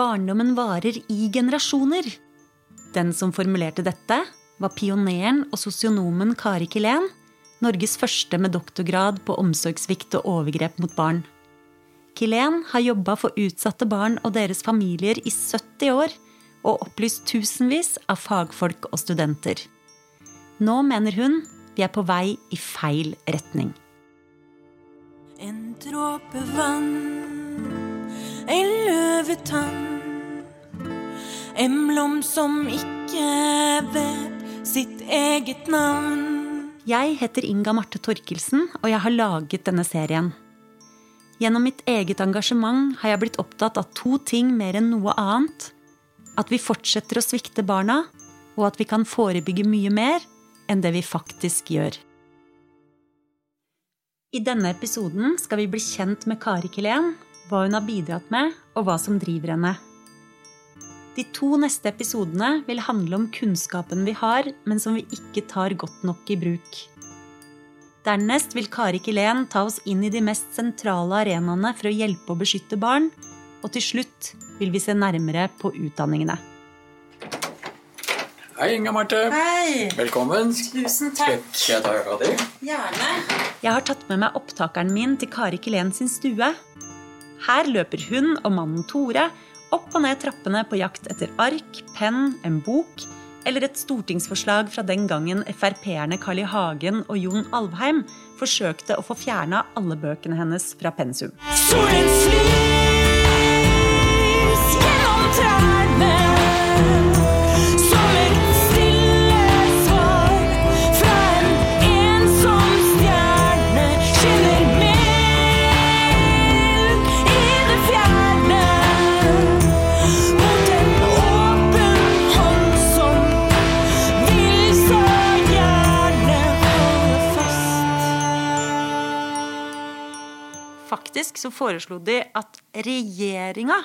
barndommen varer i generasjoner. Den som formulerte dette, var pioneren og sosionomen Kari Kilén, Norges første med doktorgrad på omsorgssvikt og overgrep mot barn. Kilén har jobba for utsatte barn og deres familier i 70 år og opplyst tusenvis av fagfolk og studenter. Nå mener hun vi er på vei i feil retning. En dråpe vann, en løvetann. En blomst som ikke vet sitt eget navn. Jeg heter Inga Marte Torkelsen, og jeg har laget denne serien. Gjennom mitt eget engasjement har jeg blitt opptatt av to ting mer enn noe annet. At vi fortsetter å svikte barna, og at vi kan forebygge mye mer enn det vi faktisk gjør. I denne episoden skal vi bli kjent med Kari Kilén, hva hun har bidratt med, og hva som driver henne. De to neste episodene vil handle om kunnskapen vi har, men som vi ikke tar godt nok i bruk. Dernest vil Kari Kilén ta oss inn i de mest sentrale arenaene for å hjelpe og beskytte barn. Og til slutt vil vi se nærmere på utdanningene. Hei, Inga Marte. Hei! Velkommen. Tusen takk. skal jeg ta øra di? Gjerne. Jeg har tatt med meg opptakeren min til Kari Kilén sin stue. Her løper hun og mannen Tore opp og ned trappene på jakt etter ark, penn, en bok eller et stortingsforslag fra den gangen Frp-erne Carl I. Hagen og Jon Alvheim forsøkte å få fjerna alle bøkene hennes fra pensum. Solen slys Faktisk så foreslo de at regjeringa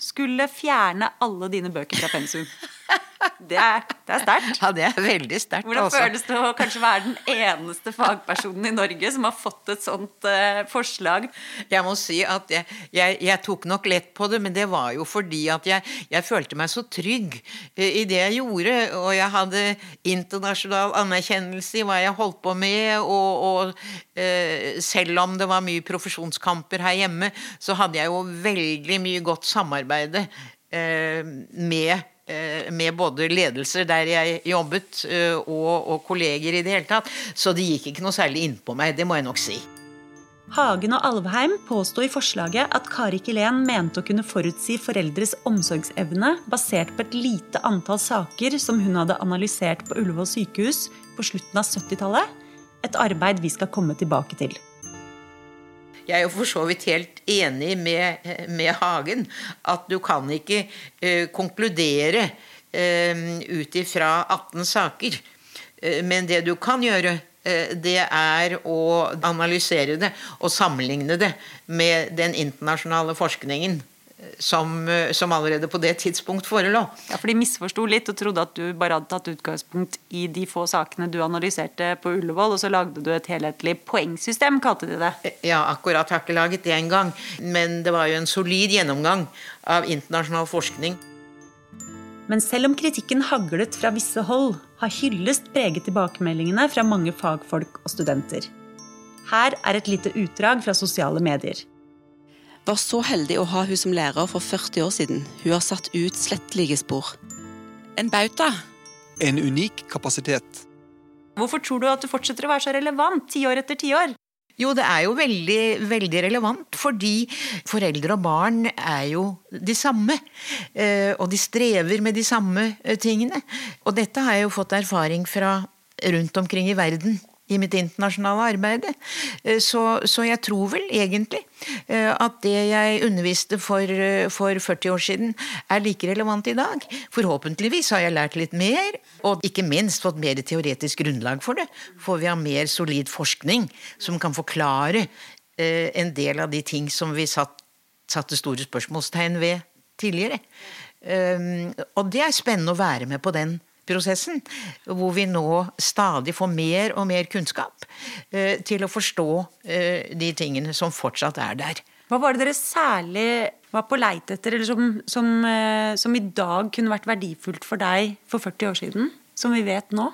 skulle fjerne alle dine bøker fra pensum. Det er, det er sterkt. Ja, det er veldig sterkt. Hvordan også. føles det å kanskje være den eneste fagpersonen i Norge som har fått et sånt uh, forslag? Jeg må si at jeg, jeg, jeg tok nok lett på det, men det var jo fordi at jeg, jeg følte meg så trygg eh, i det jeg gjorde. Og jeg hadde internasjonal anerkjennelse i hva jeg holdt på med. Og, og uh, selv om det var mye profesjonskamper her hjemme, så hadde jeg jo veldig mye godt samarbeide med med både ledelser der jeg jobbet, eh, og, og kolleger i det hele tatt. Så det gikk ikke noe særlig innpå meg, det må jeg nok si. Hagen og Alvheim påsto i forslaget at Kari Kilén mente å kunne forutsi foreldres omsorgsevne basert på et lite antall saker som hun hadde analysert på Ullevål sykehus på slutten av 70-tallet. Et arbeid vi skal komme tilbake til. Jeg er jo for så vidt helt enig med, med Hagen at du kan ikke eh, konkludere eh, ut ifra 18 saker. Eh, men det du kan gjøre, det er å analysere det og sammenligne det med den internasjonale forskningen som, eh, som allerede på det tidspunkt forelå. Ja, for De misforsto litt og trodde at du bare hadde tatt utgangspunkt i de få sakene du analyserte på Ullevål, og så lagde du et helhetlig poengsystem, kalte de det. Ja, akkurat har ikke laget det engang. Men det var jo en solid gjennomgang av internasjonal forskning. Men selv om kritikken haglet fra visse hold, har hyllest preget tilbakemeldingene fra mange fagfolk og studenter. Her er et lite utdrag fra sosiale medier. Var så heldig å ha hun som lærer for 40 år siden. Hun har satt ut slettelige spor. En bauta. En unik kapasitet. Hvorfor tror du at du fortsetter å være så relevant tiår etter tiår? Jo, det er jo veldig, veldig relevant, fordi foreldre og barn er jo de samme. eh, Og de strever med de samme eh, tingene. Og dette har jeg jo fått erfaring fra rundt omkring i verden i mitt internasjonale arbeid. Eh, Så, så jeg tror vel egentlig eh, at det jeg underviste for, eh, for 40 år siden, er like relevant i dag. Forhåpentligvis har jeg lært litt mer, og ikke minst fått mer teoretisk grunnlag for det. For vi har mer solid forskning som kan forklare en del av de ting som vi satt, satte store spørsmålstegn ved tidligere. Um, og det er spennende å være med på den prosessen, hvor vi nå stadig får mer og mer kunnskap eh, til å forstå eh, de tingene som fortsatt er der. Hva var det dere særlig var på leit etter, eller som, som, eh, som i dag kunne vært verdifullt for deg for 40 år siden, som vi vet nå?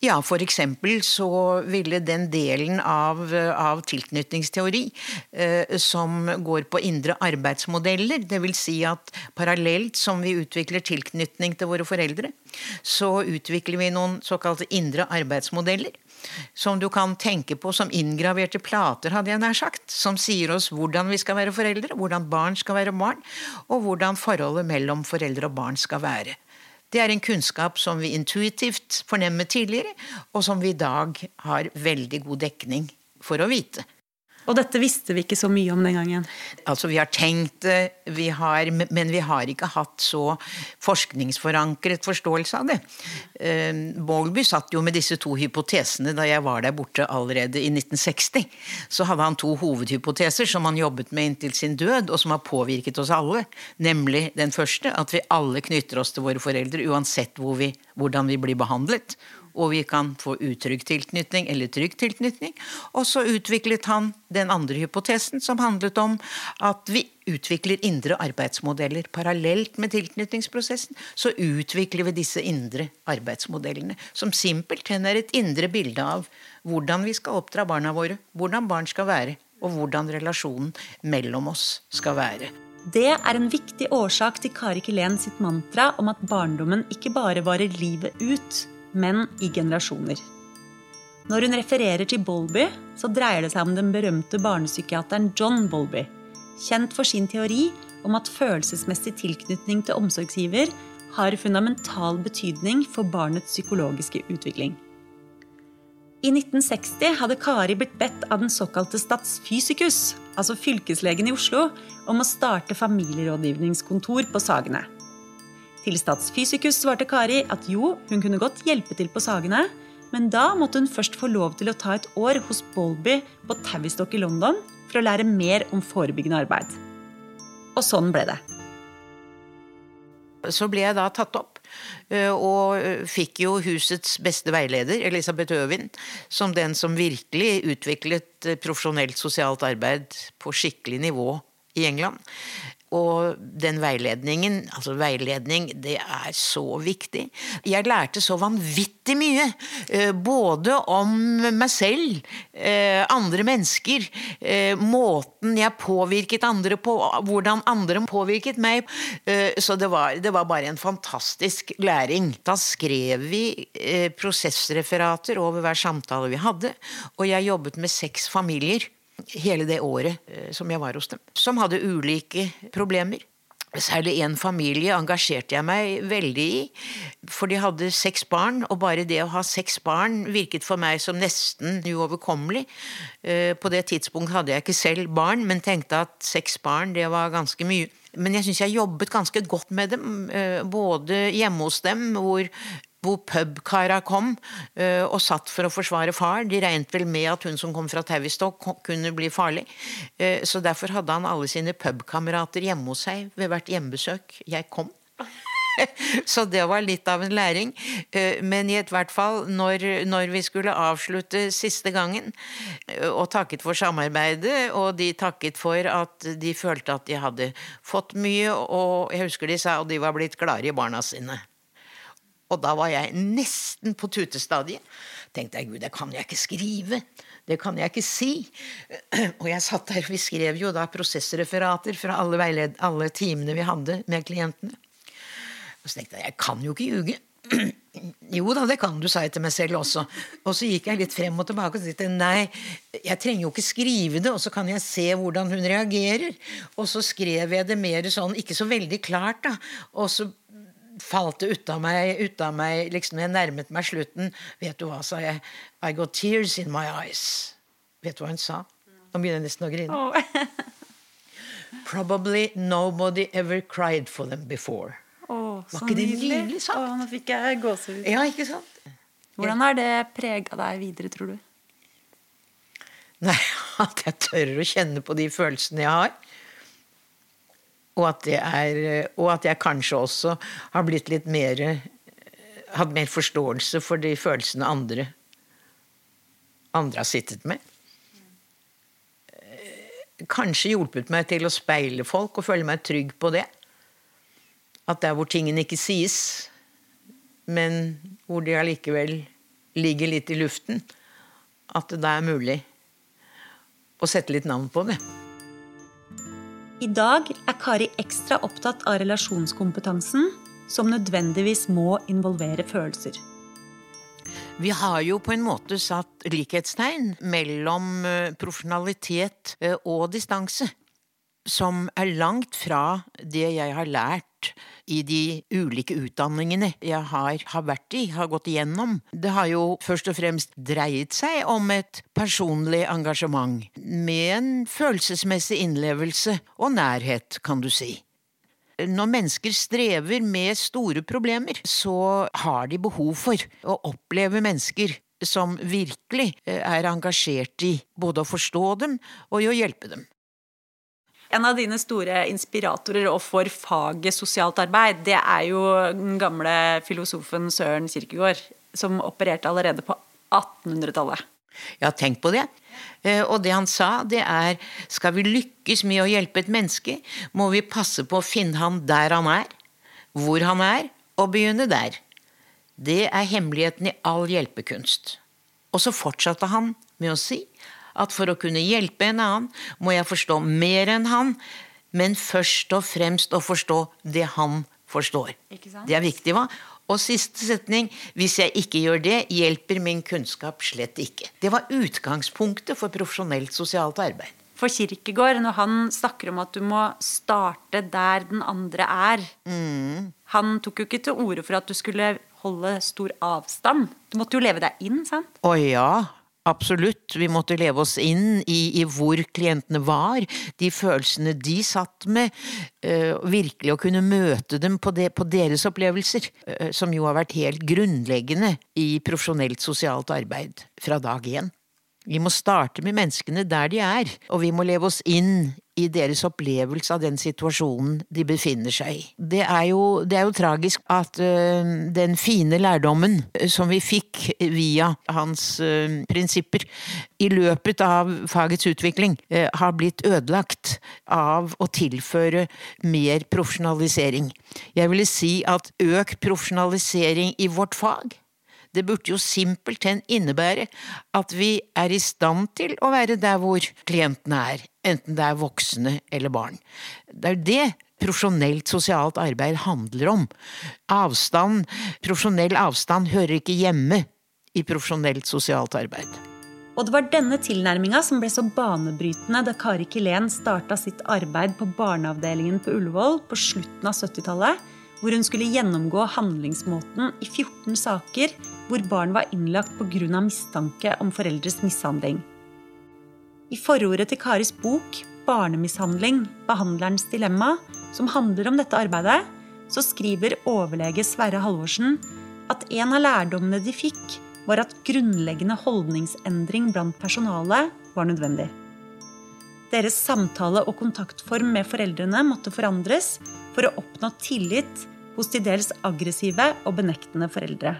Ja, for eksempel så ville den delen av, av tilknytningsteori eh, som går på indre arbeidsmodeller, vil si at parallelt som vi utvikler tilknytning til våre foreldre, så utvikler vi noen såkalte indre arbeidsmodeller. Som du kan tenke på som inngraverte plater, hadde jeg nær sagt. Som sier oss hvordan vi skal være foreldre, hvordan barn skal være barn, og hvordan forholdet mellom foreldre og barn skal være. Det er en kunnskap som vi intuitivt fornemmet tidligere, og som vi i dag har veldig god dekning for å vite. Og dette visste vi ikke så mye om den gangen. Altså, vi har tenkt det, har, men vi har ikke hatt så forskningsforankret forståelse av det. Eh, Bowlby satt jo med disse to hypotesene da jeg var der borte allerede i 1960. Så hadde han to hovedhypoteser som han jobbet med inntil sin død, og som har påvirket oss alle. Nemlig den første, at vi alle knytter oss til våre foreldre uansett hvor vi, hvordan vi blir behandlet og vi kan få utrygg tilknytning eller trygg tilknytning. Og så utviklet han den andre hypotesen, som handlet om at vi utvikler indre arbeidsmodeller. Parallelt med tilknytningsprosessen så utvikler vi disse indre arbeidsmodellene, som simpelthen er et indre bilde av hvordan vi skal oppdra barna våre, hvordan barn skal være, og hvordan relasjonen mellom oss skal være. Det er en viktig årsak til Kari Kilén sitt mantra om at barndommen ikke bare varer livet ut, men i generasjoner. Når hun refererer til Bolby, så dreier det seg om den berømte barnepsykiateren John Bolby, kjent for sin teori om at følelsesmessig tilknytning til omsorgsgiver har fundamental betydning for barnets psykologiske utvikling. I 1960 hadde Kari blitt bedt av den såkalte statsfysikus, altså fylkeslegen i Oslo, om å starte familierådgivningskontor på Sagene. Til Statsfysikus svarte Kari at jo, hun kunne godt hjelpe til på Sagene, men da måtte hun først få lov til å ta et år hos Bolby på Tavistock i London for å lære mer om forebyggende arbeid. Og sånn ble det. Så ble jeg da tatt opp, og fikk jo husets beste veileder, Elisabeth Øvin, som den som virkelig utviklet profesjonelt sosialt arbeid på skikkelig nivå i England. Og den veiledningen, altså veiledning, det er så viktig. Jeg lærte så vanvittig mye. Både om meg selv, andre mennesker, måten jeg påvirket andre på, hvordan andre påvirket meg. Så det var, det var bare en fantastisk læring. Da skrev vi prosessreferater over hver samtale vi hadde, og jeg jobbet med seks familier hele det året som jeg var hos dem, som hadde ulike problemer. Særlig én familie engasjerte jeg meg veldig i, for de hadde seks barn, og bare det å ha seks barn virket for meg som nesten uoverkommelig. På det tidspunkt hadde jeg ikke selv barn, men tenkte at seks barn, det var ganske mye. Men jeg syns jeg jobbet ganske godt med dem, både hjemme hos dem, hvor hvor pubkara kom og satt for å forsvare far. De regnet vel med at hun som kom fra Tavistock kunne bli farlig. Så derfor hadde han alle sine pubkamerater hjemme hos seg ved hvert hjemmebesøk jeg kom. Så det var litt av en læring. Men i hvert fall, når, når, vi skulle avslutte siste gangen, og takket for samarbeidet, og de takket for at de følte at de hadde fått mye, og jeg husker de sa at de var blitt glade i barna sine. Og da var jeg nesten på tutestadiet. Tenkte jeg, gud, det kan jeg ikke skrive. Det kan jeg ikke si. Og jeg satt der, vi skrev jo da prosessreferater fra alle, veiled, alle timene vi hadde med klientene. Og så tenkte jeg, jeg kan jo ikke ljuge. Jo da, det kan du, sa jeg til meg selv også. Og så gikk jeg litt frem og tilbake og tenkte nei, jeg trenger jo ikke skrive det, og så kan jeg se hvordan hun reagerer. Og så skrev jeg det mer sånn, ikke så veldig klart, da. Og så falt det ut av meg, ut av meg liksom jeg nærmet meg slutten. Vet du hva, sa jeg. I got tears in my eyes. Vet du hva hun sa? Nå begynner jeg nesten å grine. Oh. Probably nobody ever cried for them before. Oh, Var ikke det nydelig sagt? Oh, nå fikk jeg gåsehud. Ja, ikke sant? Hvordan har det prega deg videre, tror du? Nei, at jeg tør å kjenne på de følelsene jeg har. Og at, er, og at, jeg kanskje også har blitt litt mer Hatt mer forståelse for de følelsene andre andre har sittet med. kanskje hjulpet meg til å speile folk og føle meg trygg på det. At der hvor tingene ikke sies, men hvor de allikevel ligger litt i luften, at det da er mulig å sette litt navn på det. I dag er Kari ekstra opptatt av relasjonskompetansen, som nødvendigvis må involvere følelser. Vi har jo på en måte satt likhetstegn mellom eh, profesjonalitet eh, og distanse. Som er langt fra det jeg har lært i de ulike utdanningene jeg har, har vært i, har gått igjennom. Det har jo først og fremst dreiet seg om et personlig engasjement, med en følelsesmessig innlevelse og nærhet, kan du si når mennesker strever med store problemer, så har de behov for å oppleve mennesker som virkelig eh, er engasjert i både å forstå dem og i å hjelpe dem. En av dine store inspiratorer og for faget sosialt arbeid, det er jo den gamle filosofen Søren Kierkegaard, som opererte allerede på 1800-tallet. Ja, tenk på det. Eh, og det han sa, det er skal vi lykkes med å hjelpe et menneske, må vi passe på å finne han der han er, hvor han er, og begynne der. Det er hemmeligheten i all hjelpekunst. Og så fortsatte han med å si at for å kunne hjelpe en annen, må jeg forstå mer enn han, men først og fremst å forstå det han forstår. Det er viktig, hva? Og siste setning hvis jeg ikke gjør det, hjelper min kunnskap slett ikke. Det var utgangspunktet for profesjonelt sosialt arbeid. For Kirkegård, når han snakker om at du må starte der den andre er Han tok jo ikke til orde for at du skulle holde stor avstand. Du måtte jo leve deg inn, sant? Å ja, absolutt. Vi måtte leve oss inn i, i hvor klientene var, de følelsene de satt med. øh, virkelig å kunne møte dem på, det, på deres opplevelser, øh, som jo har vært helt grunnleggende i profesjonelt sosialt arbeid fra dag én. Vi må starte med menneskene der de er, og vi må leve oss inn i deres opplevelse av den situasjonen de befinner seg i. Det er jo, det er jo tragisk at øh, den fine lærdommen øh, som vi fikk via hans øh, prinsipper i løpet av fagets utvikling, øh, har blitt ødelagt av å tilføre mer profesjonalisering. Jeg ville si at økt profesjonalisering i vårt fag det burde jo simpelthen innebære at vi er i stand til å være der hvor klientene er, enten det er voksne eller barn. Det er jo det profesjonelt sosialt arbeid handler om. Avstand, profesjonell avstand, hører ikke hjemme i profesjonelt sosialt arbeid. Og det var denne tilnærminga som ble så banebrytende da Kari Kilén starta sitt arbeid på barneavdelingen på Ullevål på slutten av 70-tallet, hvor hun skulle gjennomgå handlingsmåten i 14 saker hvor barn var innlagt pga. mistanke om foreldres mishandling. I forordet til Karis bok 'Barnemishandling behandlerens dilemma', som handler om dette arbeidet, så skriver overlege Sverre Halvorsen at en av lærdommene de fikk, var at grunnleggende holdningsendring blant personalet var nødvendig. Deres samtale- og kontaktform med foreldrene måtte forandres for å oppnå tillit hos til dels aggressive og benektende foreldre.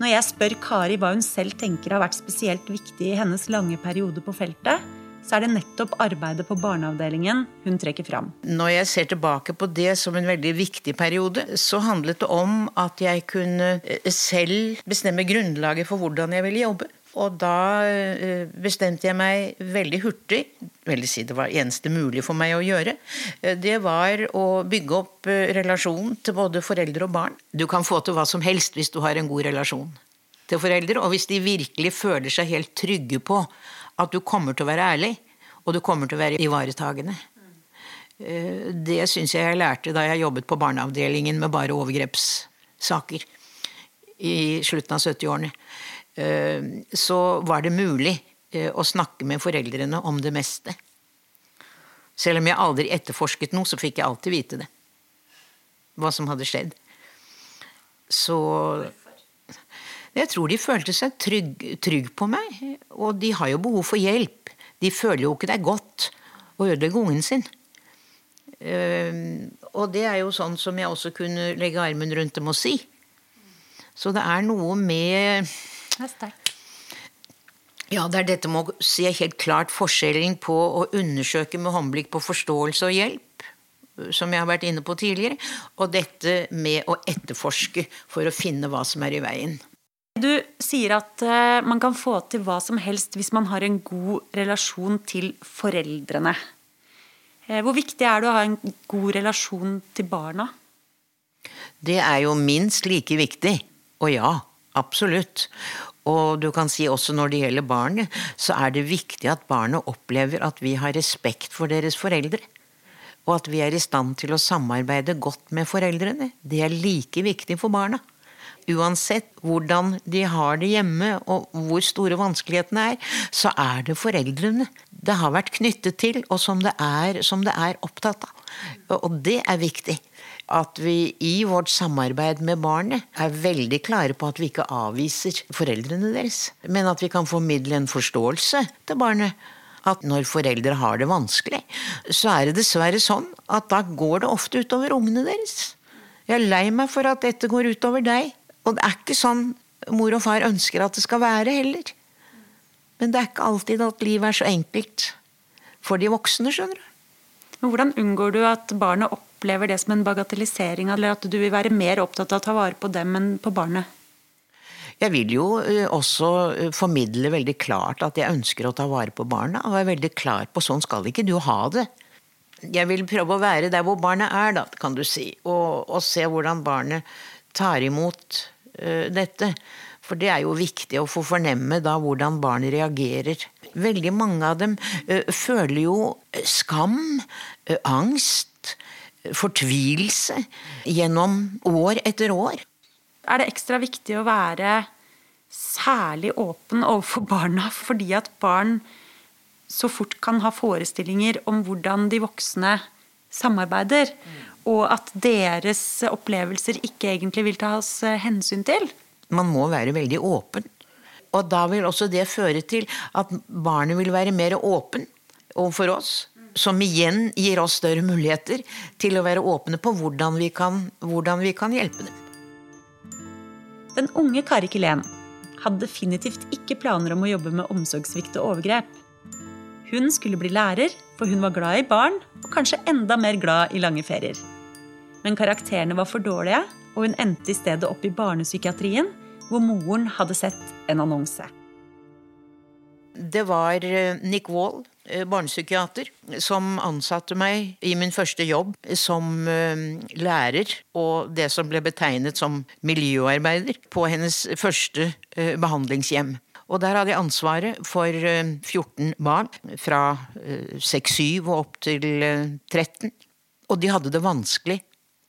Når jeg spør Kari hva hun selv tenker har vært spesielt viktig i hennes lange periode på feltet, så er det nettopp arbeidet på barneavdelingen hun trekker fram. Når jeg ser tilbake på det som en veldig viktig periode, så handlet det om at jeg kunne eh, selv bestemme grunnlaget for hvordan jeg ville jobbe. Og da eh, bestemte jeg meg veldig hurtig, veldig si det var eneste mulig for meg å gjøre, eh, det var å bygge opp eh, relasjon til både foreldre og barn. Du kan få til hva som helst hvis du har en god relasjon til foreldre, og hvis de virkelig føler seg helt trygge på at du kommer til å være ærlig, og du kommer til å være ivaretagende. Det syns jeg jeg lærte da jeg jobbet på barneavdelingen med bare overgrepssaker i slutten av 70-årene så var det mulig å snakke med foreldrene om det meste. Selv om jeg aldri etterforsket noe, så fikk jeg alltid vite det. Hva som hadde skjedd. Så Jeg tror de følte seg trygg, trygg på meg. Og de har jo behov for hjelp. De føler jo ikke det er godt å ødelegge ungen sin. Og det er jo sånn som jeg også kunne legge armen rundt dem og si. Så det er noe med Det er sterkt. Ja, det er dette med å se helt klart forskjellen på å undersøke med håndblikk på forståelse og hjelp, som jeg har vært inne på tidligere, og dette med å etterforske for å finne hva som er i veien. Du sier at eh, man kan få til hva som helst hvis man har en god relasjon til foreldrene. Eh, Hvor viktig er det å ha en god relasjon til barna? Det er jo minst like viktig. Og ja, absolutt. Og du kan si også når det gjelder barnet, så er det viktig at barnet opplever at vi har respekt for deres foreldre. Og at vi er i stand til å samarbeide godt med foreldrene. Det er like viktig for barna. Uansett hvordan de har det hjemme og hvor store vanskelighetene er, så er det foreldrene det har vært knyttet til, og som det er, som det er opptatt av. Og det er viktig. At vi i vårt samarbeid med barnet er veldig klare på at vi ikke avviser foreldrene deres, men at vi kan formidle en forståelse til barnet. At når foreldre har det vanskelig, så er det dessverre sånn at da går det ofte utover ungene deres. Jeg er lei meg for at dette går utover deg. Og det er ikke sånn mor og far ønsker at det skal være heller. Men det er ikke alltid at livet er så enkelt for de voksne, skjønner du. Men Hvordan unngår du at barnet opplever det som en bagatellisering, eller at du vil være mer opptatt av å ta vare på dem enn på barnet? Jeg vil jo eh, også eh, formidle veldig klart at jeg ønsker å ta vare på barna, og er veldig klar på sånn skal ikke du ha det. Jeg vil prøve å være der hvor barnet er, da, kan du si, og, og se hvordan barnet tar imot uh, dette. For det er jo viktig å få fornemme da hvordan barn reagerer. Veldig mange av dem eh, føler jo skam, eh, angst, fortvilelse gjennom år etter år. Er det ekstra viktig å være særlig åpen overfor barna fordi at barn så fort kan ha forestillinger om hvordan de voksne samarbeider, og at deres opplevelser ikke egentlig vil tas hensyn til? Man må være veldig åpen. Og da vil også det føre til at barnet vil være mer åpen overfor oss. Som igjen gir oss større muligheter til å være åpne på hvordan vi kan, hvordan vi kan hjelpe dem. Den unge Kari Kilén hadde definitivt ikke planer om å jobbe med omsorgssvikt og overgrep. Hun skulle bli lærer, for hun var glad i barn, og kanskje enda mer glad i lange ferier. Men karakterene var for dårlige, og hun endte i stedet opp i barnepsykiatrien, hvor moren hadde sett en annonse. Det var eh, Nick Wall, eh, barnepsykiater, som ansatte meg i min første jobb som eh, lærer, og det som ble betegnet som miljøarbeider, på hennes første eh, behandlingshjem. Og der hadde jeg ansvaret for eh, 14 barn, fra 6-7 og opp til eh, 13. Og de hadde det vanskelig,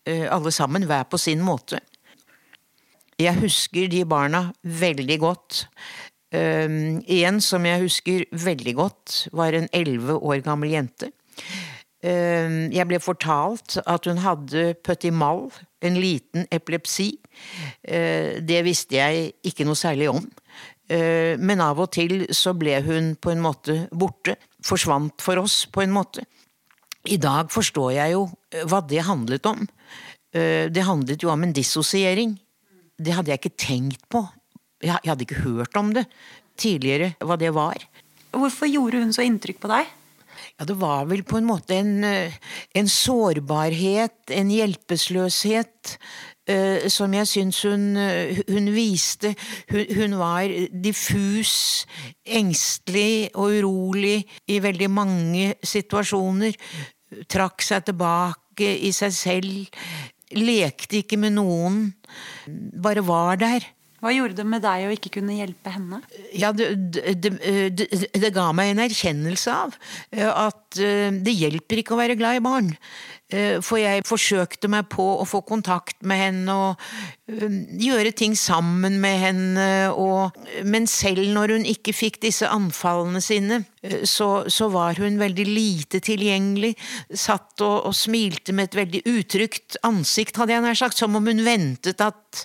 alle sammen, hver på sin måte. Jeg husker de barna veldig godt. Um, en som jeg husker veldig godt, var en elleve år gammel jente. Um, jeg ble fortalt at hun hadde petit mal, en liten epilepsi. Uh, det visste jeg ikke noe særlig om. Uh, men av og til så ble hun på en måte borte. Forsvant for oss, på en måte. I dag forstår jeg jo uh, hva det handlet om. Det handlet jo om en dissosiering. Det hadde jeg ikke tenkt på. Jeg hadde ikke hørt om det tidligere, hva det var. Hvorfor gjorde hun så inntrykk på deg? Ja, det var vel på en måte en, eh, en sårbarhet, en hjelpeløshet, eh, som jeg syns hun, eh, hun viste. Hun, hun var diffus, engstelig og urolig i veldig mange situasjoner. Trakk seg tilbake i seg selv. Lekte ikke med noen. Bare var der. Hva gjorde det med deg å ikke kunne hjelpe henne? Ja, det, det, det, det, ga meg en erkjennelse av eh, at eh, det hjelper ikke å være glad i barn. Eh, For jeg forsøkte meg på å få kontakt med henne og gjøre ting sammen med henne, og, men selv når hun ikke fikk disse anfallene sine, så, så var hun veldig lite tilgjengelig. Satt og, og smilte med et veldig utrygt ansikt, hadde jeg nær sagt, som om hun ventet at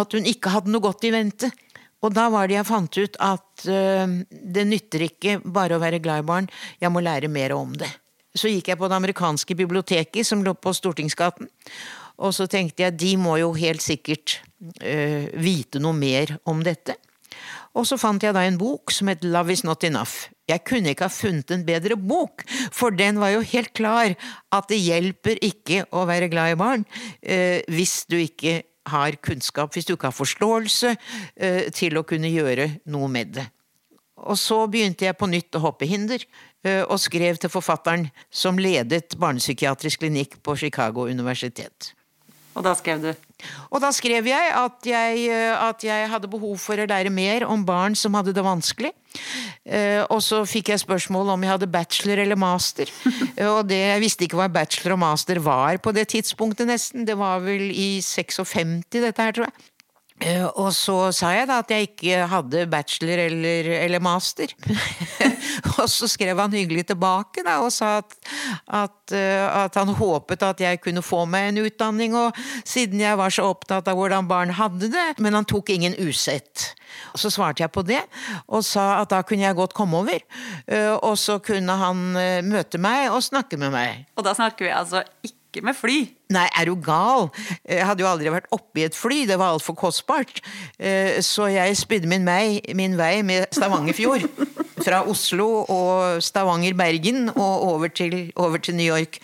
at hun ikke hadde noe godt i vente. Og da var det jeg fant ut at uh, det nytter ikke bare å være glad i barn, jeg må lære mer om det. Så gikk jeg på det amerikanske biblioteket som lå på Stortingsgaten, og så tenkte jeg de må jo helt sikkert uh, vite noe mer om dette. Og så fant jeg da en bok som het Love is not enough. Jeg kunne ikke ha funnet en bedre bok, for den var jo helt klar at det hjelper ikke å være glad i barn uh, hvis du ikke har kunnskap, hvis du ikke har forståelse eh, til å kunne gjøre noe med det. Og så begynte jeg på nytt å hoppe hinder, eh, og skrev til forfatteren som ledet barnepsykiatrisk klinikk på Chicago universitet. Og da skrev du Og da skrev jeg at, jeg eh, at jeg hadde behov for å lære mer om barn som hadde det vanskelig. Eh, Og så fikk jeg spørsmål om jeg hadde bachelor eller master. Og det, jeg visste ikke hva bachelor og master var på det tidspunktet, nesten. Det var vel i 56, dette her, tror jeg. Eh, Og så sa jeg da at jeg ikke hadde bachelor eller, eller master. og så skrev han hyggelig tilbake da, og sa at, at, eh, at han håpet at jeg kunne få meg en utdanning, og siden jeg var så opptatt av hvordan barn hadde det. Men han tok ingen usett. Så svarte jeg på det, og sa at da kunne jeg godt komme over. Eh, Og så kunne han møte meg og snakke med meg. Og da snakker vi altså ikke med fly. Nei, er du gal? Jeg hadde jo aldri vært oppi et fly, det var altfor kostbart. Eh, Så jeg spydde min, vei, min vei med Stavangerfjord. Fra Oslo og Stavanger-Bergen og over til, over til New York.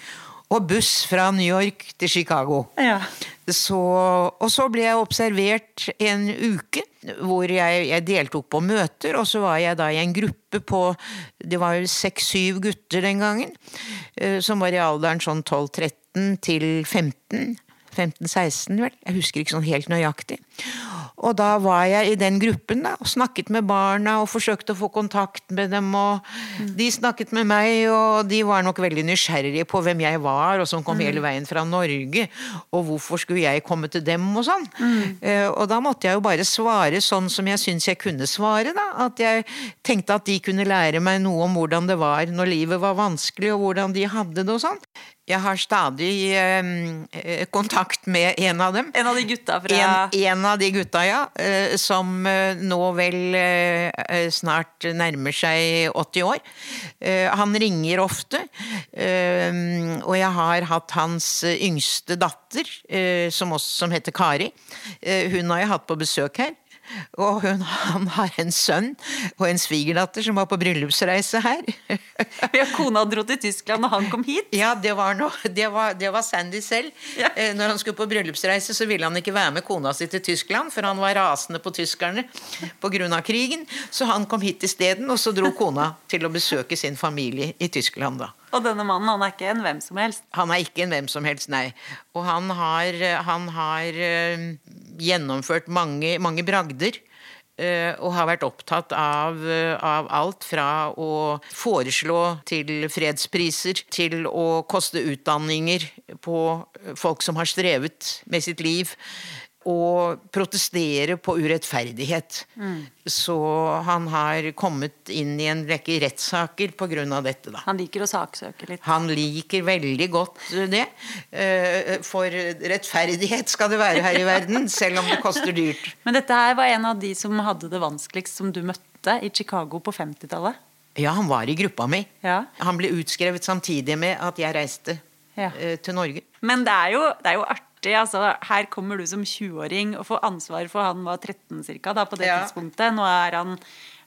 Og buss fra New York til Chicago. Ja. Så, og så ble jeg observert en uke, hvor jeg, jeg deltok på møter, og så var jeg da i en gruppe på Det var jo seks-syv gutter den gangen, eh, som var i alderen sånn 12-13 til 15. 15-16, vel. Jeg husker ikke sånn helt nøyaktig. Og da var jeg i den gruppen da, og snakket med barna og forsøkte å få kontakt med dem. Og de snakket med meg, og de var nok veldig nysgjerrige på hvem jeg var, og som kom hele veien fra Norge. Og hvorfor skulle jeg komme til dem, og sånn. Eh, og da måtte jeg jo bare svare sånn som jeg syns jeg kunne svare, da. At jeg tenkte at de kunne lære meg noe om hvordan det var når livet var vanskelig, og hvordan de hadde det og sånn. Jeg har stadig eh, kontakt med en av dem. En av de gutta fra En, en av de gutta, ja. eh, Som eh, nå vel eh, eh, snart nærmer seg 80 år. Eh, Han ringer ofte. eh, Og jeg har hatt hans yngste datter, som, også, som heter Kari. Hun har jeg hatt på besøk her. Og hun, han har en sønn og en svigerdatter som var på bryllupsreise her. Ja, kona dro til Tyskland, og han kom hit. Ja, det var, noe, det var, det var Sandy selv. Ja. Eh, Når han skulle på bryllupsreise, så ville han ikke være med kona si til Tyskland, for han var rasende på tyskerne pga. krigen. Så han kom hit isteden, og så dro kona til å besøke sin familie i Tyskland, da. Og denne mannen han er ikke en hvem som helst. Han er ikke en hvem som helst, nei. Og han har, han har eh, gjennomført mange, mange bragder. eh, Og har vært opptatt av, eh, av alt fra å foreslå til fredspriser, til å koste utdanninger på folk som har strevet med sitt liv. Og protestere på urettferdighet. Så han har kommet inn i en rekke rettssaker av dette, da. Han liker å saksøke litt. Han liker veldig godt det. Eh, For rettferdighet skal det være her i verden, selv om det koster dyrt. Men dette her var en av de som hadde det vanskeligst, som du møtte i Chicago på 50-tallet. Ja, han var i gruppa mi. Ja. Han ble utskrevet samtidig med at jeg reiste Ja. eh, til Norge. Men det er jo, det er jo artig. Altså, her kommer du som 20-åring og får ansvar for han var 13 cirka, da, på det Ja. tidspunktet. Nå er han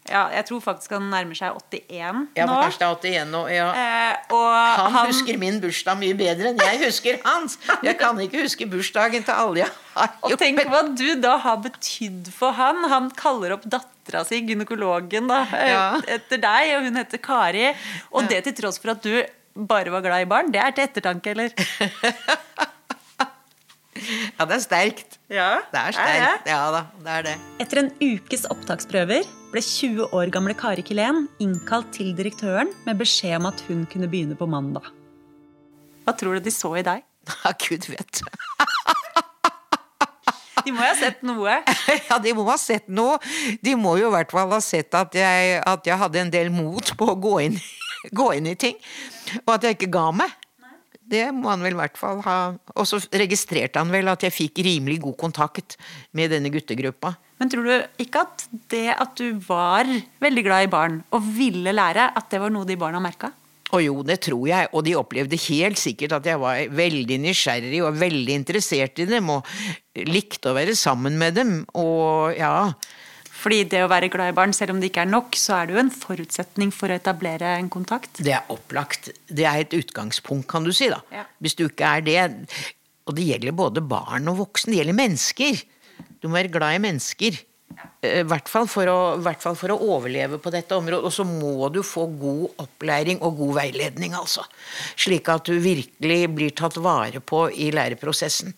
ja, Jeg tror faktisk han nærmer seg 81 ja, nå. kanskje 81 nå. Ja. Eh, og Han, han, husker min bursdag mye bedre enn jeg husker hans! Jeg kan ikke huske bursdagen til alle jeg har Og tenk hva du da har betydd for han. Han kaller opp dattera si, gynekologen, da, eh, Ja. etter deg, og hun heter Kari. Og det til tross for at du bare var glad i barn. Det er til ettertanke, eller? Ja, det er sterkt. Ja, Det er sterkt. Ja da, det er det. Etter en ukes opptaksprøver ble 20 år gamle Kari Kilén innkalt til direktøren med beskjed om at hun kunne begynne på mandag. Hva tror du de så i deg? Ja, gud vet. De må jo ha sett noe. Ja, de må ha sett noe. De må jo i hvert fall ha sett at jeg, at jeg hadde en del mot på å gå inn, gå inn i ting. Og at jeg ikke ga meg. Det må han vel i hvert fall ha. Og så registrerte han vel at jeg fikk rimelig god kontakt med denne guttegruppa. Men tror du ikke at det at du var veldig glad i barn og ville lære, at det var noe de barna merka? Og jo, det tror jeg, og de opplevde helt sikkert at jeg var veldig nysgjerrig og veldig interessert i dem, og likte å være sammen med dem, og ja Fordi det å være glad i barn, selv om det ikke er nok, så er det jo en forutsetning for å etablere en kontakt. Det er opplagt. Det er et utgangspunkt, kan du si. da. Ja. Hvis du ikke er det Og det gjelder både barn og voksne. Det gjelder mennesker. Du må være glad i mennesker. Eh, I hvert fall for å, hvert fall for å overleve på dette området. Og så må du få god opplæring og god veiledning, altså. Slik at du virkelig blir tatt vare på i læreprosessen.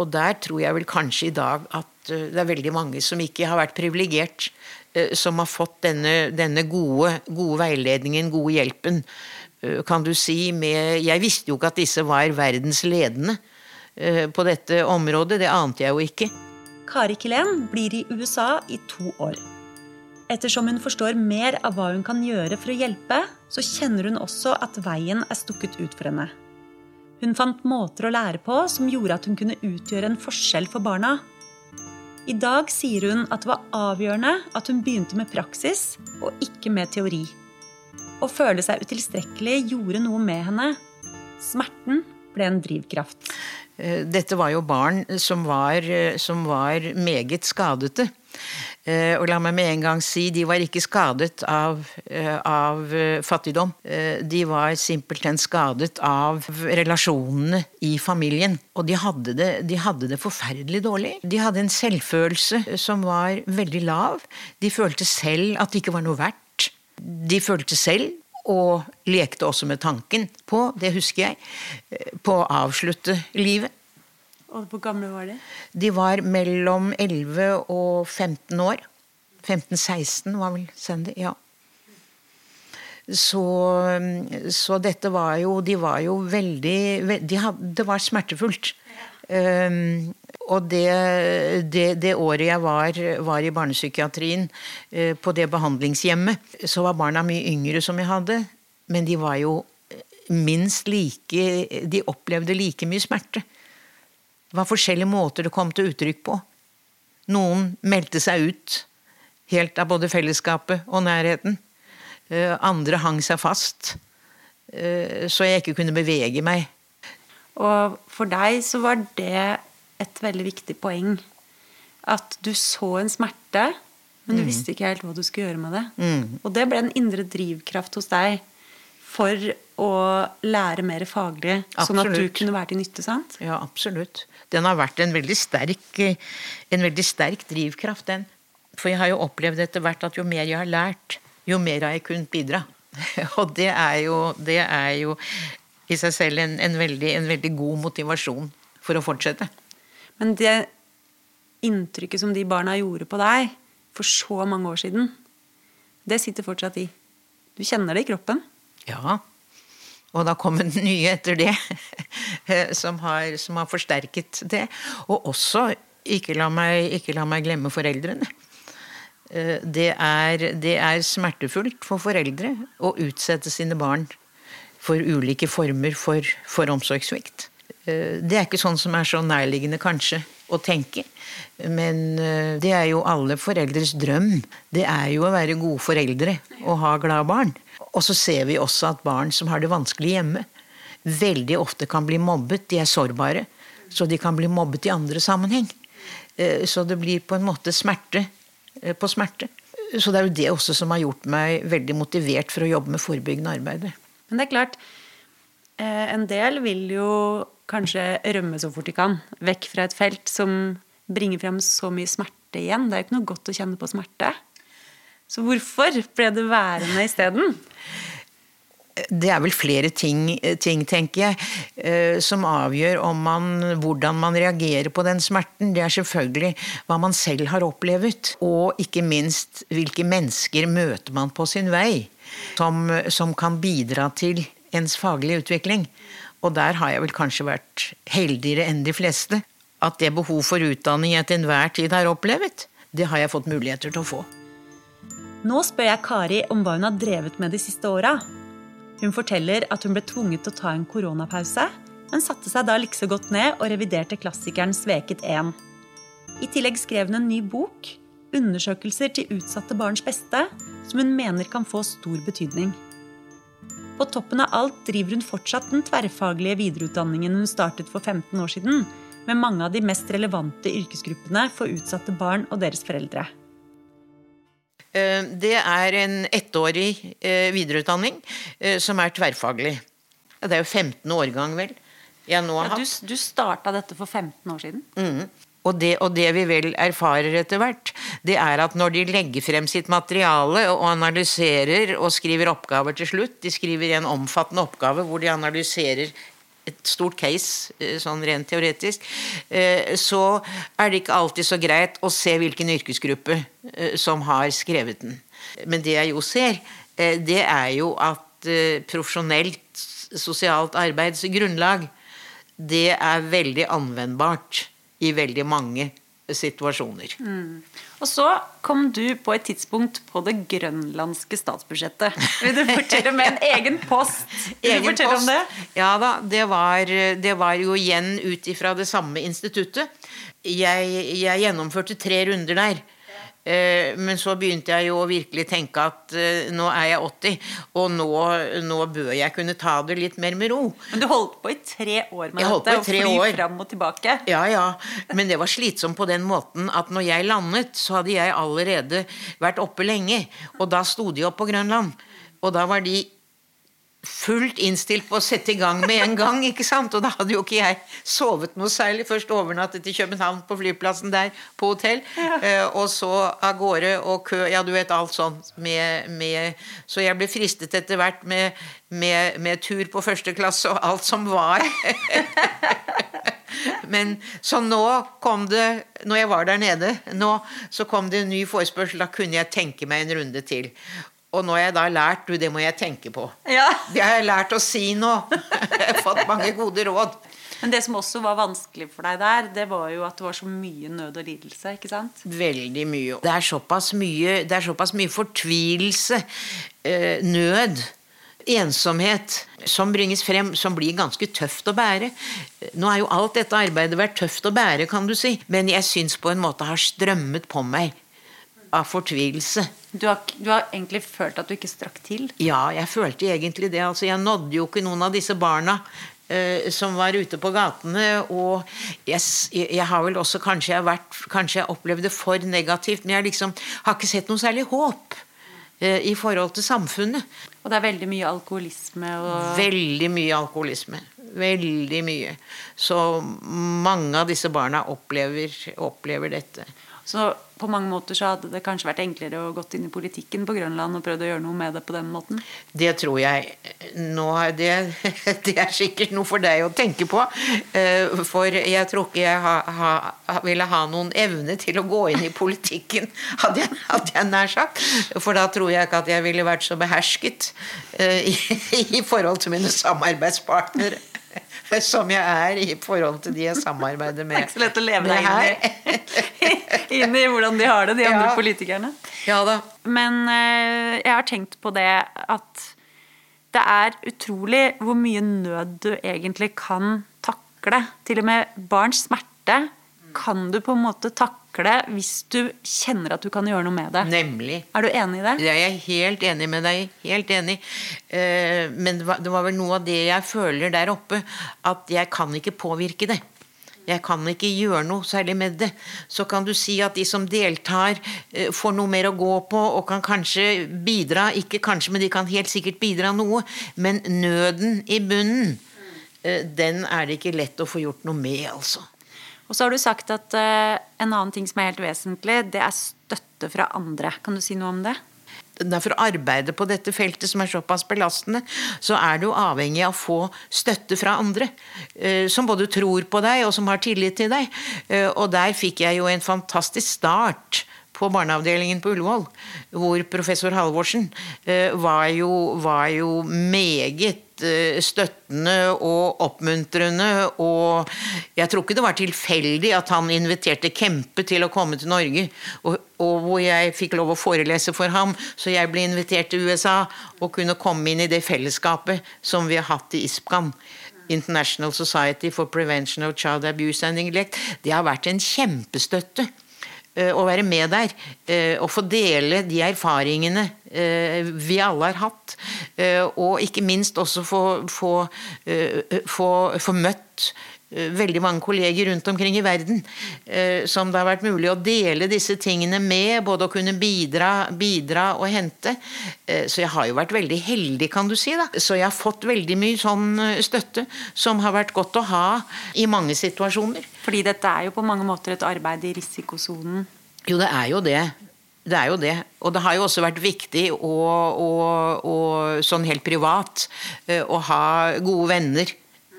Og der tror jeg vel kanskje i dag at det er veldig mange som ikke har vært privilegert, eh, som har fått denne, denne gode, gode veiledningen, gode hjelpen. Eh, Kan du si med Jeg visste jo ikke at disse var verdens ledende eh, på dette området. Det ante jeg jo ikke. Kari Kilén blir i USA i to år. Ettersom hun forstår mer av hva hun kan gjøre for å hjelpe, så kjenner hun også at veien er stukket ut for henne. Hun fant måter å lære på som gjorde at hun kunne utgjøre en forskjell for barna. I dag sier hun at det var avgjørende at hun begynte med praksis og ikke med teori. Å føle seg utilstrekkelig gjorde noe med henne. Smerten ble en drivkraft. Eh, Dette var jo barn som var, eh, som var meget skadete. Eh, Og la meg med en gang si, de var ikke skadet av, eh, av eh, fattigdom. De var simpelthen skadet av relasjonene i familien. Og de hadde, det, de hadde det forferdelig dårlig. De hadde en selvfølelse som var veldig lav. De følte selv at det ikke var noe verdt. De følte selv, og lekte også med tanken på, det husker jeg, på å avslutte livet. Og hvor gamle var de? De var mellom 11 og 15 år. 15-16 var vel Sandy, ja. Så, så dette var jo De var jo veldig de hadde, Det var smertefullt. Um, og det, det, det året jeg var, var i barnepsykiatrien, uh, på det behandlingshjemmet, så var barna mye yngre som jeg hadde, men de var jo minst like De opplevde like mye smerte. Det var forskjellige måter det kom til uttrykk på. Noen meldte seg ut helt av både fellesskapet og nærheten. Eh, Andre hang seg fast, eh, så jeg ikke kunne bevege meg. Og for deg så var det et veldig viktig poeng. At du så en smerte, men du visste ikke helt hva du skulle gjøre med det. Og det ble en indre drivkraft hos deg for å lære mer faglig, sånn at du kunne være til nytte, sant? Ja, absolutt. Den har vært en veldig sterk, eh, en veldig sterk drivkraft, den. For jeg har jo opplevd etter hvert at jo mer jeg har lært, jo mer har jeg kunnet bidra. Og det er jo, det er jo i seg selv en, en, veldig, en veldig god motivasjon for å fortsette. Men det inntrykket som de barna gjorde på deg for så mange år siden, det sitter fortsatt i. Du kjenner det i kroppen. Ja. Og da kom det nye etter det, som har, som har forsterket det. Og også, ikke la meg, ikke la meg glemme foreldrene. Eh, Det er, det er smertefullt for foreldre å utsette sine barn for ulike former for, for omsorgssvikt. Eh, Det er ikke sånn som er så nærliggende, kanskje, å tenke. Men eh, det er jo alle foreldres drøm. Det er jo å være gode foreldre og ha glade barn. Og så ser vi også at barn som har det vanskelig hjemme, veldig ofte kan bli mobbet. De er sårbare, så de kan bli mobbet i andre sammenheng. Eh, Så det blir på en måte smerte eh, på smerte. Så det er jo det også som har gjort meg veldig motivert for å jobbe med forebyggende arbeid. Men det er klart, eh, en del vil jo kanskje rømme så fort de kan. Vekk fra et felt som bringer frem så mye smerte igjen. Det er jo ikke noe godt å kjenne på smerte. Så hvorfor ble du værende isteden? Det er vel flere ting, ting tenker jeg, eh, som avgjør om man, hvordan man reagerer på den smerten. Det er selvfølgelig hva man selv har opplevd, og ikke minst hvilke mennesker møter man på sin vei som, som kan bidra til ens faglige utvikling. Og der har jeg vel kanskje vært heldigere enn de fleste. At det behov for utdanning jeg til enhver tid har opplevd, det har jeg fått muligheter til å få. Nå spør jeg Kari om hva hun har drevet med de siste åra. Hun forteller at hun ble tvunget til å ta en koronapause, men satte seg da likså godt ned og reviderte klassikeren Sveket 1. I tillegg skrev hun en ny bok, 'Undersøkelser til utsatte barns beste', som hun mener kan få stor betydning. På toppen av alt driver hun fortsatt den tverrfaglige videreutdanningen hun startet for 15 år siden, med mange av de mest relevante yrkesgruppene for utsatte barn og deres foreldre. Eh, Det er en ettårig eh, videreutdanning eh, som er tverrfaglig. Det er jo 15 årgang, vel. Jeg nå har Ja, du, hatt. du starta dette for 15 år siden. Og det, og det vi vel erfarer etter hvert, det er at når de legger frem sitt materiale og analyserer og skriver oppgaver til slutt De skriver en omfattende oppgave hvor de analyserer et stort case, eh, sånn rent teoretisk, eh, så er det ikke alltid så greit å se hvilken yrkesgruppe eh, som har skrevet den. Men det jeg jo ser, det er jo at profesjonelt sosialt arbeids grunnlag, det er veldig anvendbart i veldig mange situasjoner. Og så kom du på et tidspunkt på det grønlandske statsbudsjettet. Vil du fortelle med en egen post? Vil Egen du fortelle om det? Ja da, det var, det var jo igjen ut ifra det samme instituttet. Jeg, jeg gjennomførte tre runder der. Eh, Men så begynte jeg jo å virkelig tenke at eh, nå er jeg 80, og nå, nå bør jeg kunne ta det litt mer med ro. Men du holdt på i tre år med Jeg dette, og fly år. fram og tilbake. Ja, ja. Men det var slitsomt på den måten at når jeg landet, så hadde jeg allerede vært oppe lenge. Og da sto de opp på Grønland. Og da var de fullt innstilt på å sette i gang med en gang. ikke sant? Og da hadde jo ikke jeg sovet noe særlig. Først overnattet i København på flyplassen der på hotell. eh, Og så av gårde og kø. Ja, du vet alt sånt. Med, med, så jeg ble fristet etter hvert med, med, med tur på første klasse og alt som var. Men så nå kom det, når jeg var der nede, nå så kom det en ny forespørsel. Da kunne jeg tenke meg en runde til. Og nå har jeg da lært Du, det må jeg tenke på. Ja. Det har jeg lært å si nå. Jeg har fått mange gode råd. Men det som også var vanskelig for deg der, det var jo at det var så mye nød og lidelse. ikke sant? Veldig mye. Det er såpass mye, det er såpass mye fortvilelse, eh, nød, ensomhet som bringes frem, som blir ganske tøft å bære. Nå er jo alt dette arbeidet vært tøft å bære, kan du si, men jeg syns på en måte har strømmet på meg av fortvilelse. Du har, du har egentlig følt at du ikke strakk til. Ja, jeg følte egentlig det. Altså, jeg nådde jo ikke noen av disse barna eh, som var ute på gatene. Og jeg, jeg har vel også kanskje jeg, vært, kanskje jeg opplevde det for negativt, men jeg liksom har ikke sett noe særlig håp eh, i forhold til samfunnet. Og det er veldig mye alkoholisme og Veldig mye alkoholisme. Veldig mye. Så mange av disse barna opplever, opplever dette. Så på mange måter så hadde det kanskje vært enklere å gått inn i politikken på Grønland og prøvd å gjøre noe med det på den måten. Det tror jeg det, det er sikkert noe for deg å tenke på. Eh, For jeg tror ikke jeg ha, ha, ville ha noen evne til å gå inn i politikken, hadde jeg, hadde jeg nær sagt. For da tror jeg ikke at jeg ville vært så behersket eh, i, i forhold til mine samarbeidspartnere. Som jeg er i forhold til de jeg samarbeider med. Det er ikke så lett å leve deg inn i, inn i hvordan de har det, de andre Ja. politikerne. Ja da. Men eh, jeg har tenkt på det at det er utrolig hvor mye nød du egentlig kan takle. Til og med barns smerte kan du på en måte takle hvis du kjenner at du kan gjøre noe med det. Nemlig. Er du enig i det? Det er jeg helt enig med deg. Helt enig. Eh, Men det var, vel noe av det jeg føler der oppe, at jeg kan ikke påvirke det. Jeg kan ikke gjøre noe særlig med det. Så kan du si at de som deltar, eh, får noe mer å gå på og kan kanskje bidra. Ikke kanskje, men de kan helt sikkert bidra noe. Men nøden i bunnen, eh, den er det ikke lett å få gjort noe med, altså. Og så har du sagt at uh, en annen ting som er helt vesentlig, det er støtte fra andre. Kan du si noe om det? For å arbeide på dette feltet som er såpass belastende, så er du avhengig av å få støtte fra andre. eh, Som både tror på deg, og som har tillit til deg. Eh, Og der fikk jeg jo en fantastisk start på barneavdelingen på Ullevål, hvor professor Halvorsen eh, var jo, var jo meget eh, støttende og oppmuntrende, og jeg tror ikke det var tilfeldig at han inviterte Kempe til å komme til Norge, og, og hvor jeg fikk lov å forelese for ham, så jeg ble invitert til USA og kunne komme inn i det fellesskapet som vi har hatt i ISPCAN. International Society for Prevention of Child Abuse and Neglect. Det har vært en kjempestøtte å være med der eh, og få dele de erfaringene eh, vi alle har hatt. eh, Og ikke minst også få, få, eh, få, få møtt eh, veldig mange kolleger rundt omkring i verden eh, som det har vært mulig å dele disse tingene med, både å kunne bidra, bidra og hente. Eh, Så jeg har jo vært veldig heldig, kan du si. da. Så jeg har fått veldig mye sånn eh, støtte som har vært godt å ha i mange situasjoner. Fordi dette er jo på mange måter et arbeid i risikosonen. Jo, det er jo det. Det er jo det. Og det har jo også vært viktig å, å, å sånn helt privat eh, å ha gode venner.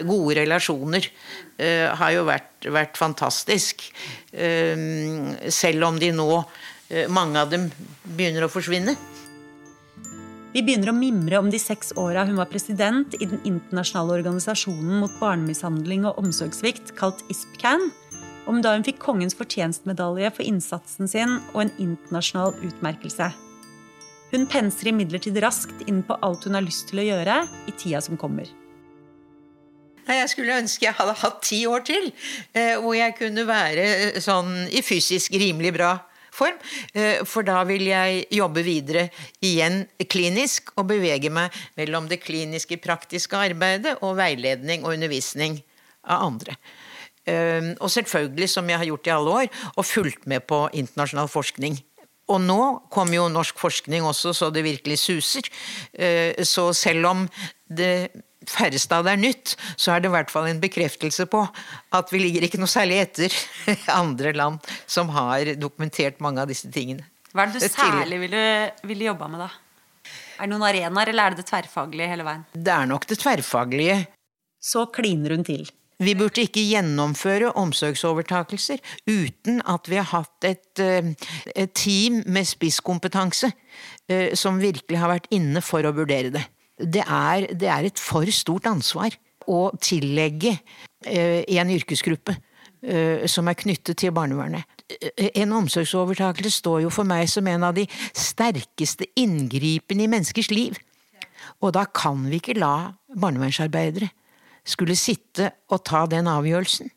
Gode relasjoner uh, har jo vært, vært fantastisk. Uh, selv om de nå, uh, mange av dem, begynner å forsvinne. Vi begynner å mimre om de seks åra hun var president i den internasjonale organisasjonen mot barnemishandling og omsorgssvikt, kalt ISPCAN, om da hun fikk kongens fortjenstmedalje for innsatsen sin og en internasjonal utmerkelse. Hun penser imidlertid raskt inn på alt hun har lyst til å gjøre i tida som kommer. Jeg skulle ønske jeg hadde hatt ti år til, eh, hvor jeg kunne være eh, sånn i fysisk rimelig bra form. Eh, For da vil jeg jobbe videre igjen klinisk og bevege meg mellom det kliniske, praktiske arbeidet og veiledning og undervisning av andre. Og selvfølgelig, som jeg har gjort i alle år, og fulgt med på internasjonal forskning. Og nå kommer jo norsk forskning også så det virkelig suser. Så selv om det færreste av det er nytt, så er det i hvert fall en bekreftelse på at vi ligger ikke noe særlig etter andre land som har dokumentert mange av disse tingene. Hva er det du særlig ville, ville jobba med, da? Er det noen arenaer, eller er det det tverrfaglige hele veien? Det er nok det tverrfaglige. Så kliner hun til. Vi burde ikke gjennomføre omsorgsovertakelser uten at vi har hatt et, eh, et team med spisskompetanse eh, som virkelig har vært inne for å vurdere det. Det er, det er et for stort ansvar å tillegge eh, en yrkesgruppe eh, som er knyttet til barnevernet. Eh, En omsorgsovertakelse står jo for meg som en av de sterkeste inngripene i menneskers liv. Og da kan vi ikke la barnevernsarbeidere skulle sitte og ta den avgjørelsen.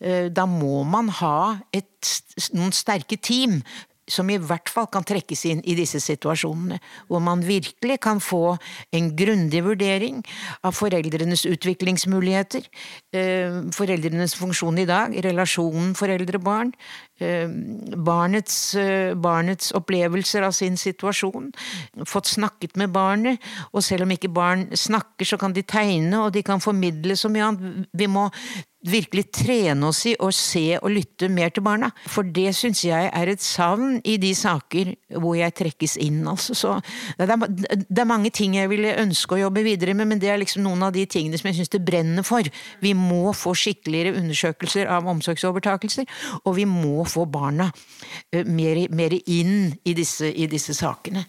Eh, Da må man ha et, noen sterke team som i hvert fall kan trekkes inn i disse situasjonene, hvor man virkelig kan få en grundig vurdering av foreldrenes utviklingsmuligheter, eh, foreldrenes funksjon i dag, relasjonen foreldre-barn, eh, barnets, eh, barnets opplevelser av sin situasjon, fått snakket med barnet, og selv om ikke barn snakker, så kan de tegne, og de kan formidle så mye annet. Vi må virkelig trene oss i å se og lytte mer til barna. For det syns jeg er et savn i de saker hvor jeg trekkes inn. Altså. Så det, er, det er mange ting jeg ville ønske å jobbe videre med, men det er liksom noen av de tingene som jeg syns det brenner for. Vi må få skikkeligere undersøkelser av omsorgsovertakelser, og vi må få barna eh, mer, mer inn i disse, i disse sakene.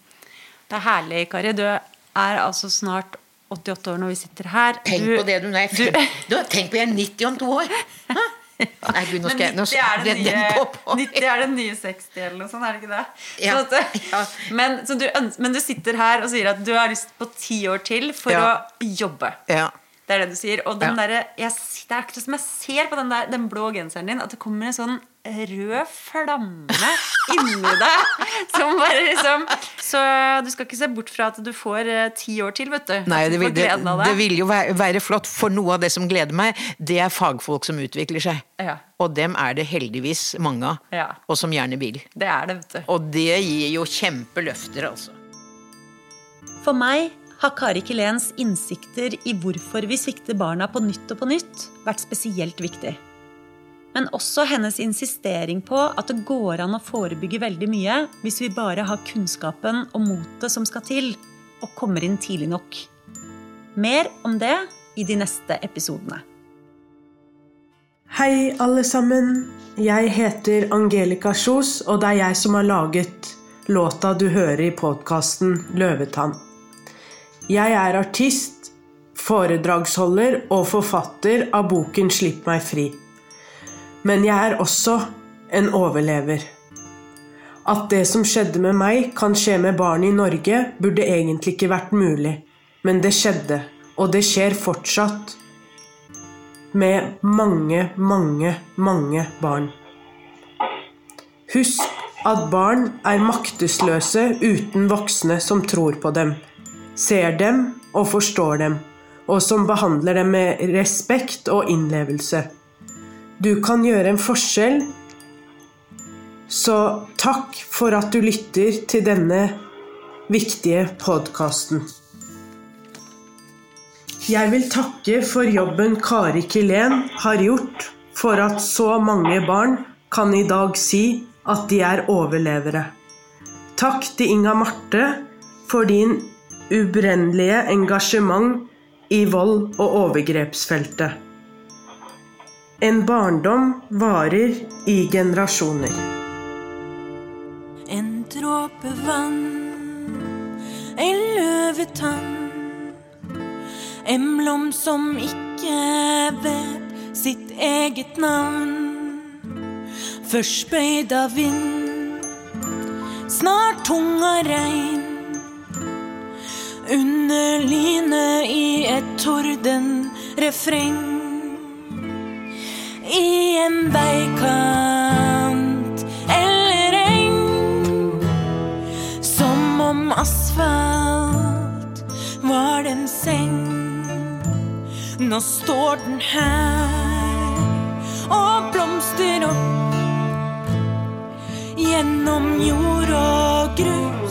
Det er herlig, Kari. Du er altså snart 88 år når vi sitter her. Tenk Du- på det, du. Nei, du- du, tenk på jeg er 90 om to år! Hæ? Nei, gud, nå skal jeg nå Men 90 er det den- går på. 90 er den nye 60, eller noe sånt, er det ikke det? Ja, Så ja. men, så du, men du sitter her og sier at du har lyst på ti år til for Ja. å jobbe. Ja. Det er det du sier. Og den derre- jeg, det er akkurat som jeg ser på den, der, den blå genseren din, at det kommer en sånn rød flamme inni deg. Som bare liksom Så du skal ikke se bort fra at du får eh, ti år til, vet du. Nei, det vil, det, det vil jo være, være flott, for noe av det som gleder meg, det er fagfolk som utvikler seg. Ja. Og dem er det heldigvis mange av, Ja. og som gjerne vil. Det er det, vet du. Og det gir jo kjempeløfter, altså. For meg har Kari Kilens innsikter i hvorfor vi svikter barna på nytt og på nytt, vært spesielt viktig. Men også hennes insistering på at det går an å forebygge veldig mye hvis vi bare har kunnskapen og motet som skal til, og kommer inn tidlig nok. Mer om det i de neste episodene. Hei, alle sammen. Jeg heter Angelica Kjos, og det er jeg som har laget låta du hører i podkasten Løvetann. Jeg er artist, foredragsholder og forfatter av boken Slipp meg fri. Men jeg er også en overlever. At det som skjedde med meg, kan skje med barn i Norge, burde egentlig ikke vært mulig. Men det skjedde, og det skjer fortsatt med mange, mange, mange barn. Husk at barn er maktesløse uten voksne som tror på dem, ser dem og forstår dem, og som behandler dem med respekt og innlevelse. Du kan gjøre en forskjell, så takk for at du lytter til denne viktige podkasten. Jeg vil takke for jobben Kari Kilén har gjort for at så mange barn kan i dag si at de er overlevere. Takk til Inga Marte for din ubrennelige engasjement i vold- og overgrepsfeltet. En barndom varer i generasjoner. En dråpe vann, en løvetann. En blom som ikke vet sitt eget navn. Først bøyd av vind, snart tung av regn. Under lynet i et tordenrefreng. I en veikant eller eng. Som om asfalt var det en seng. Nå står den her og blomster opp. Gjennom jord og grus,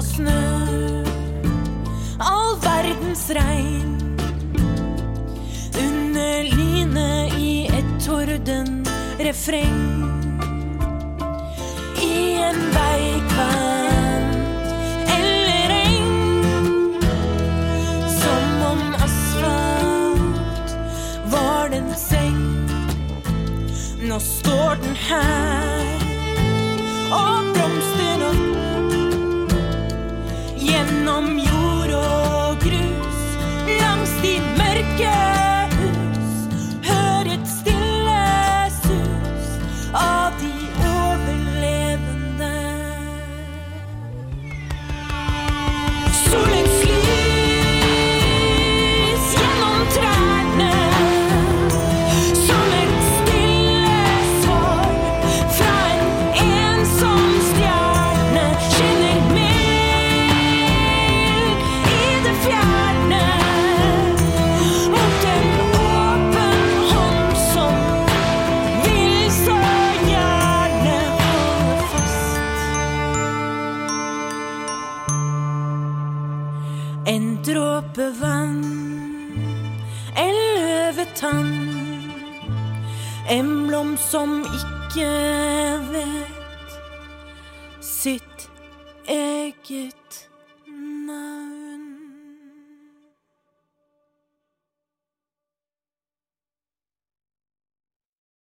av snø, all verdens regn. Under lynet i et tordenrefreng. I en veikant eller eng. Som om asfalt var den seng. Nå står den her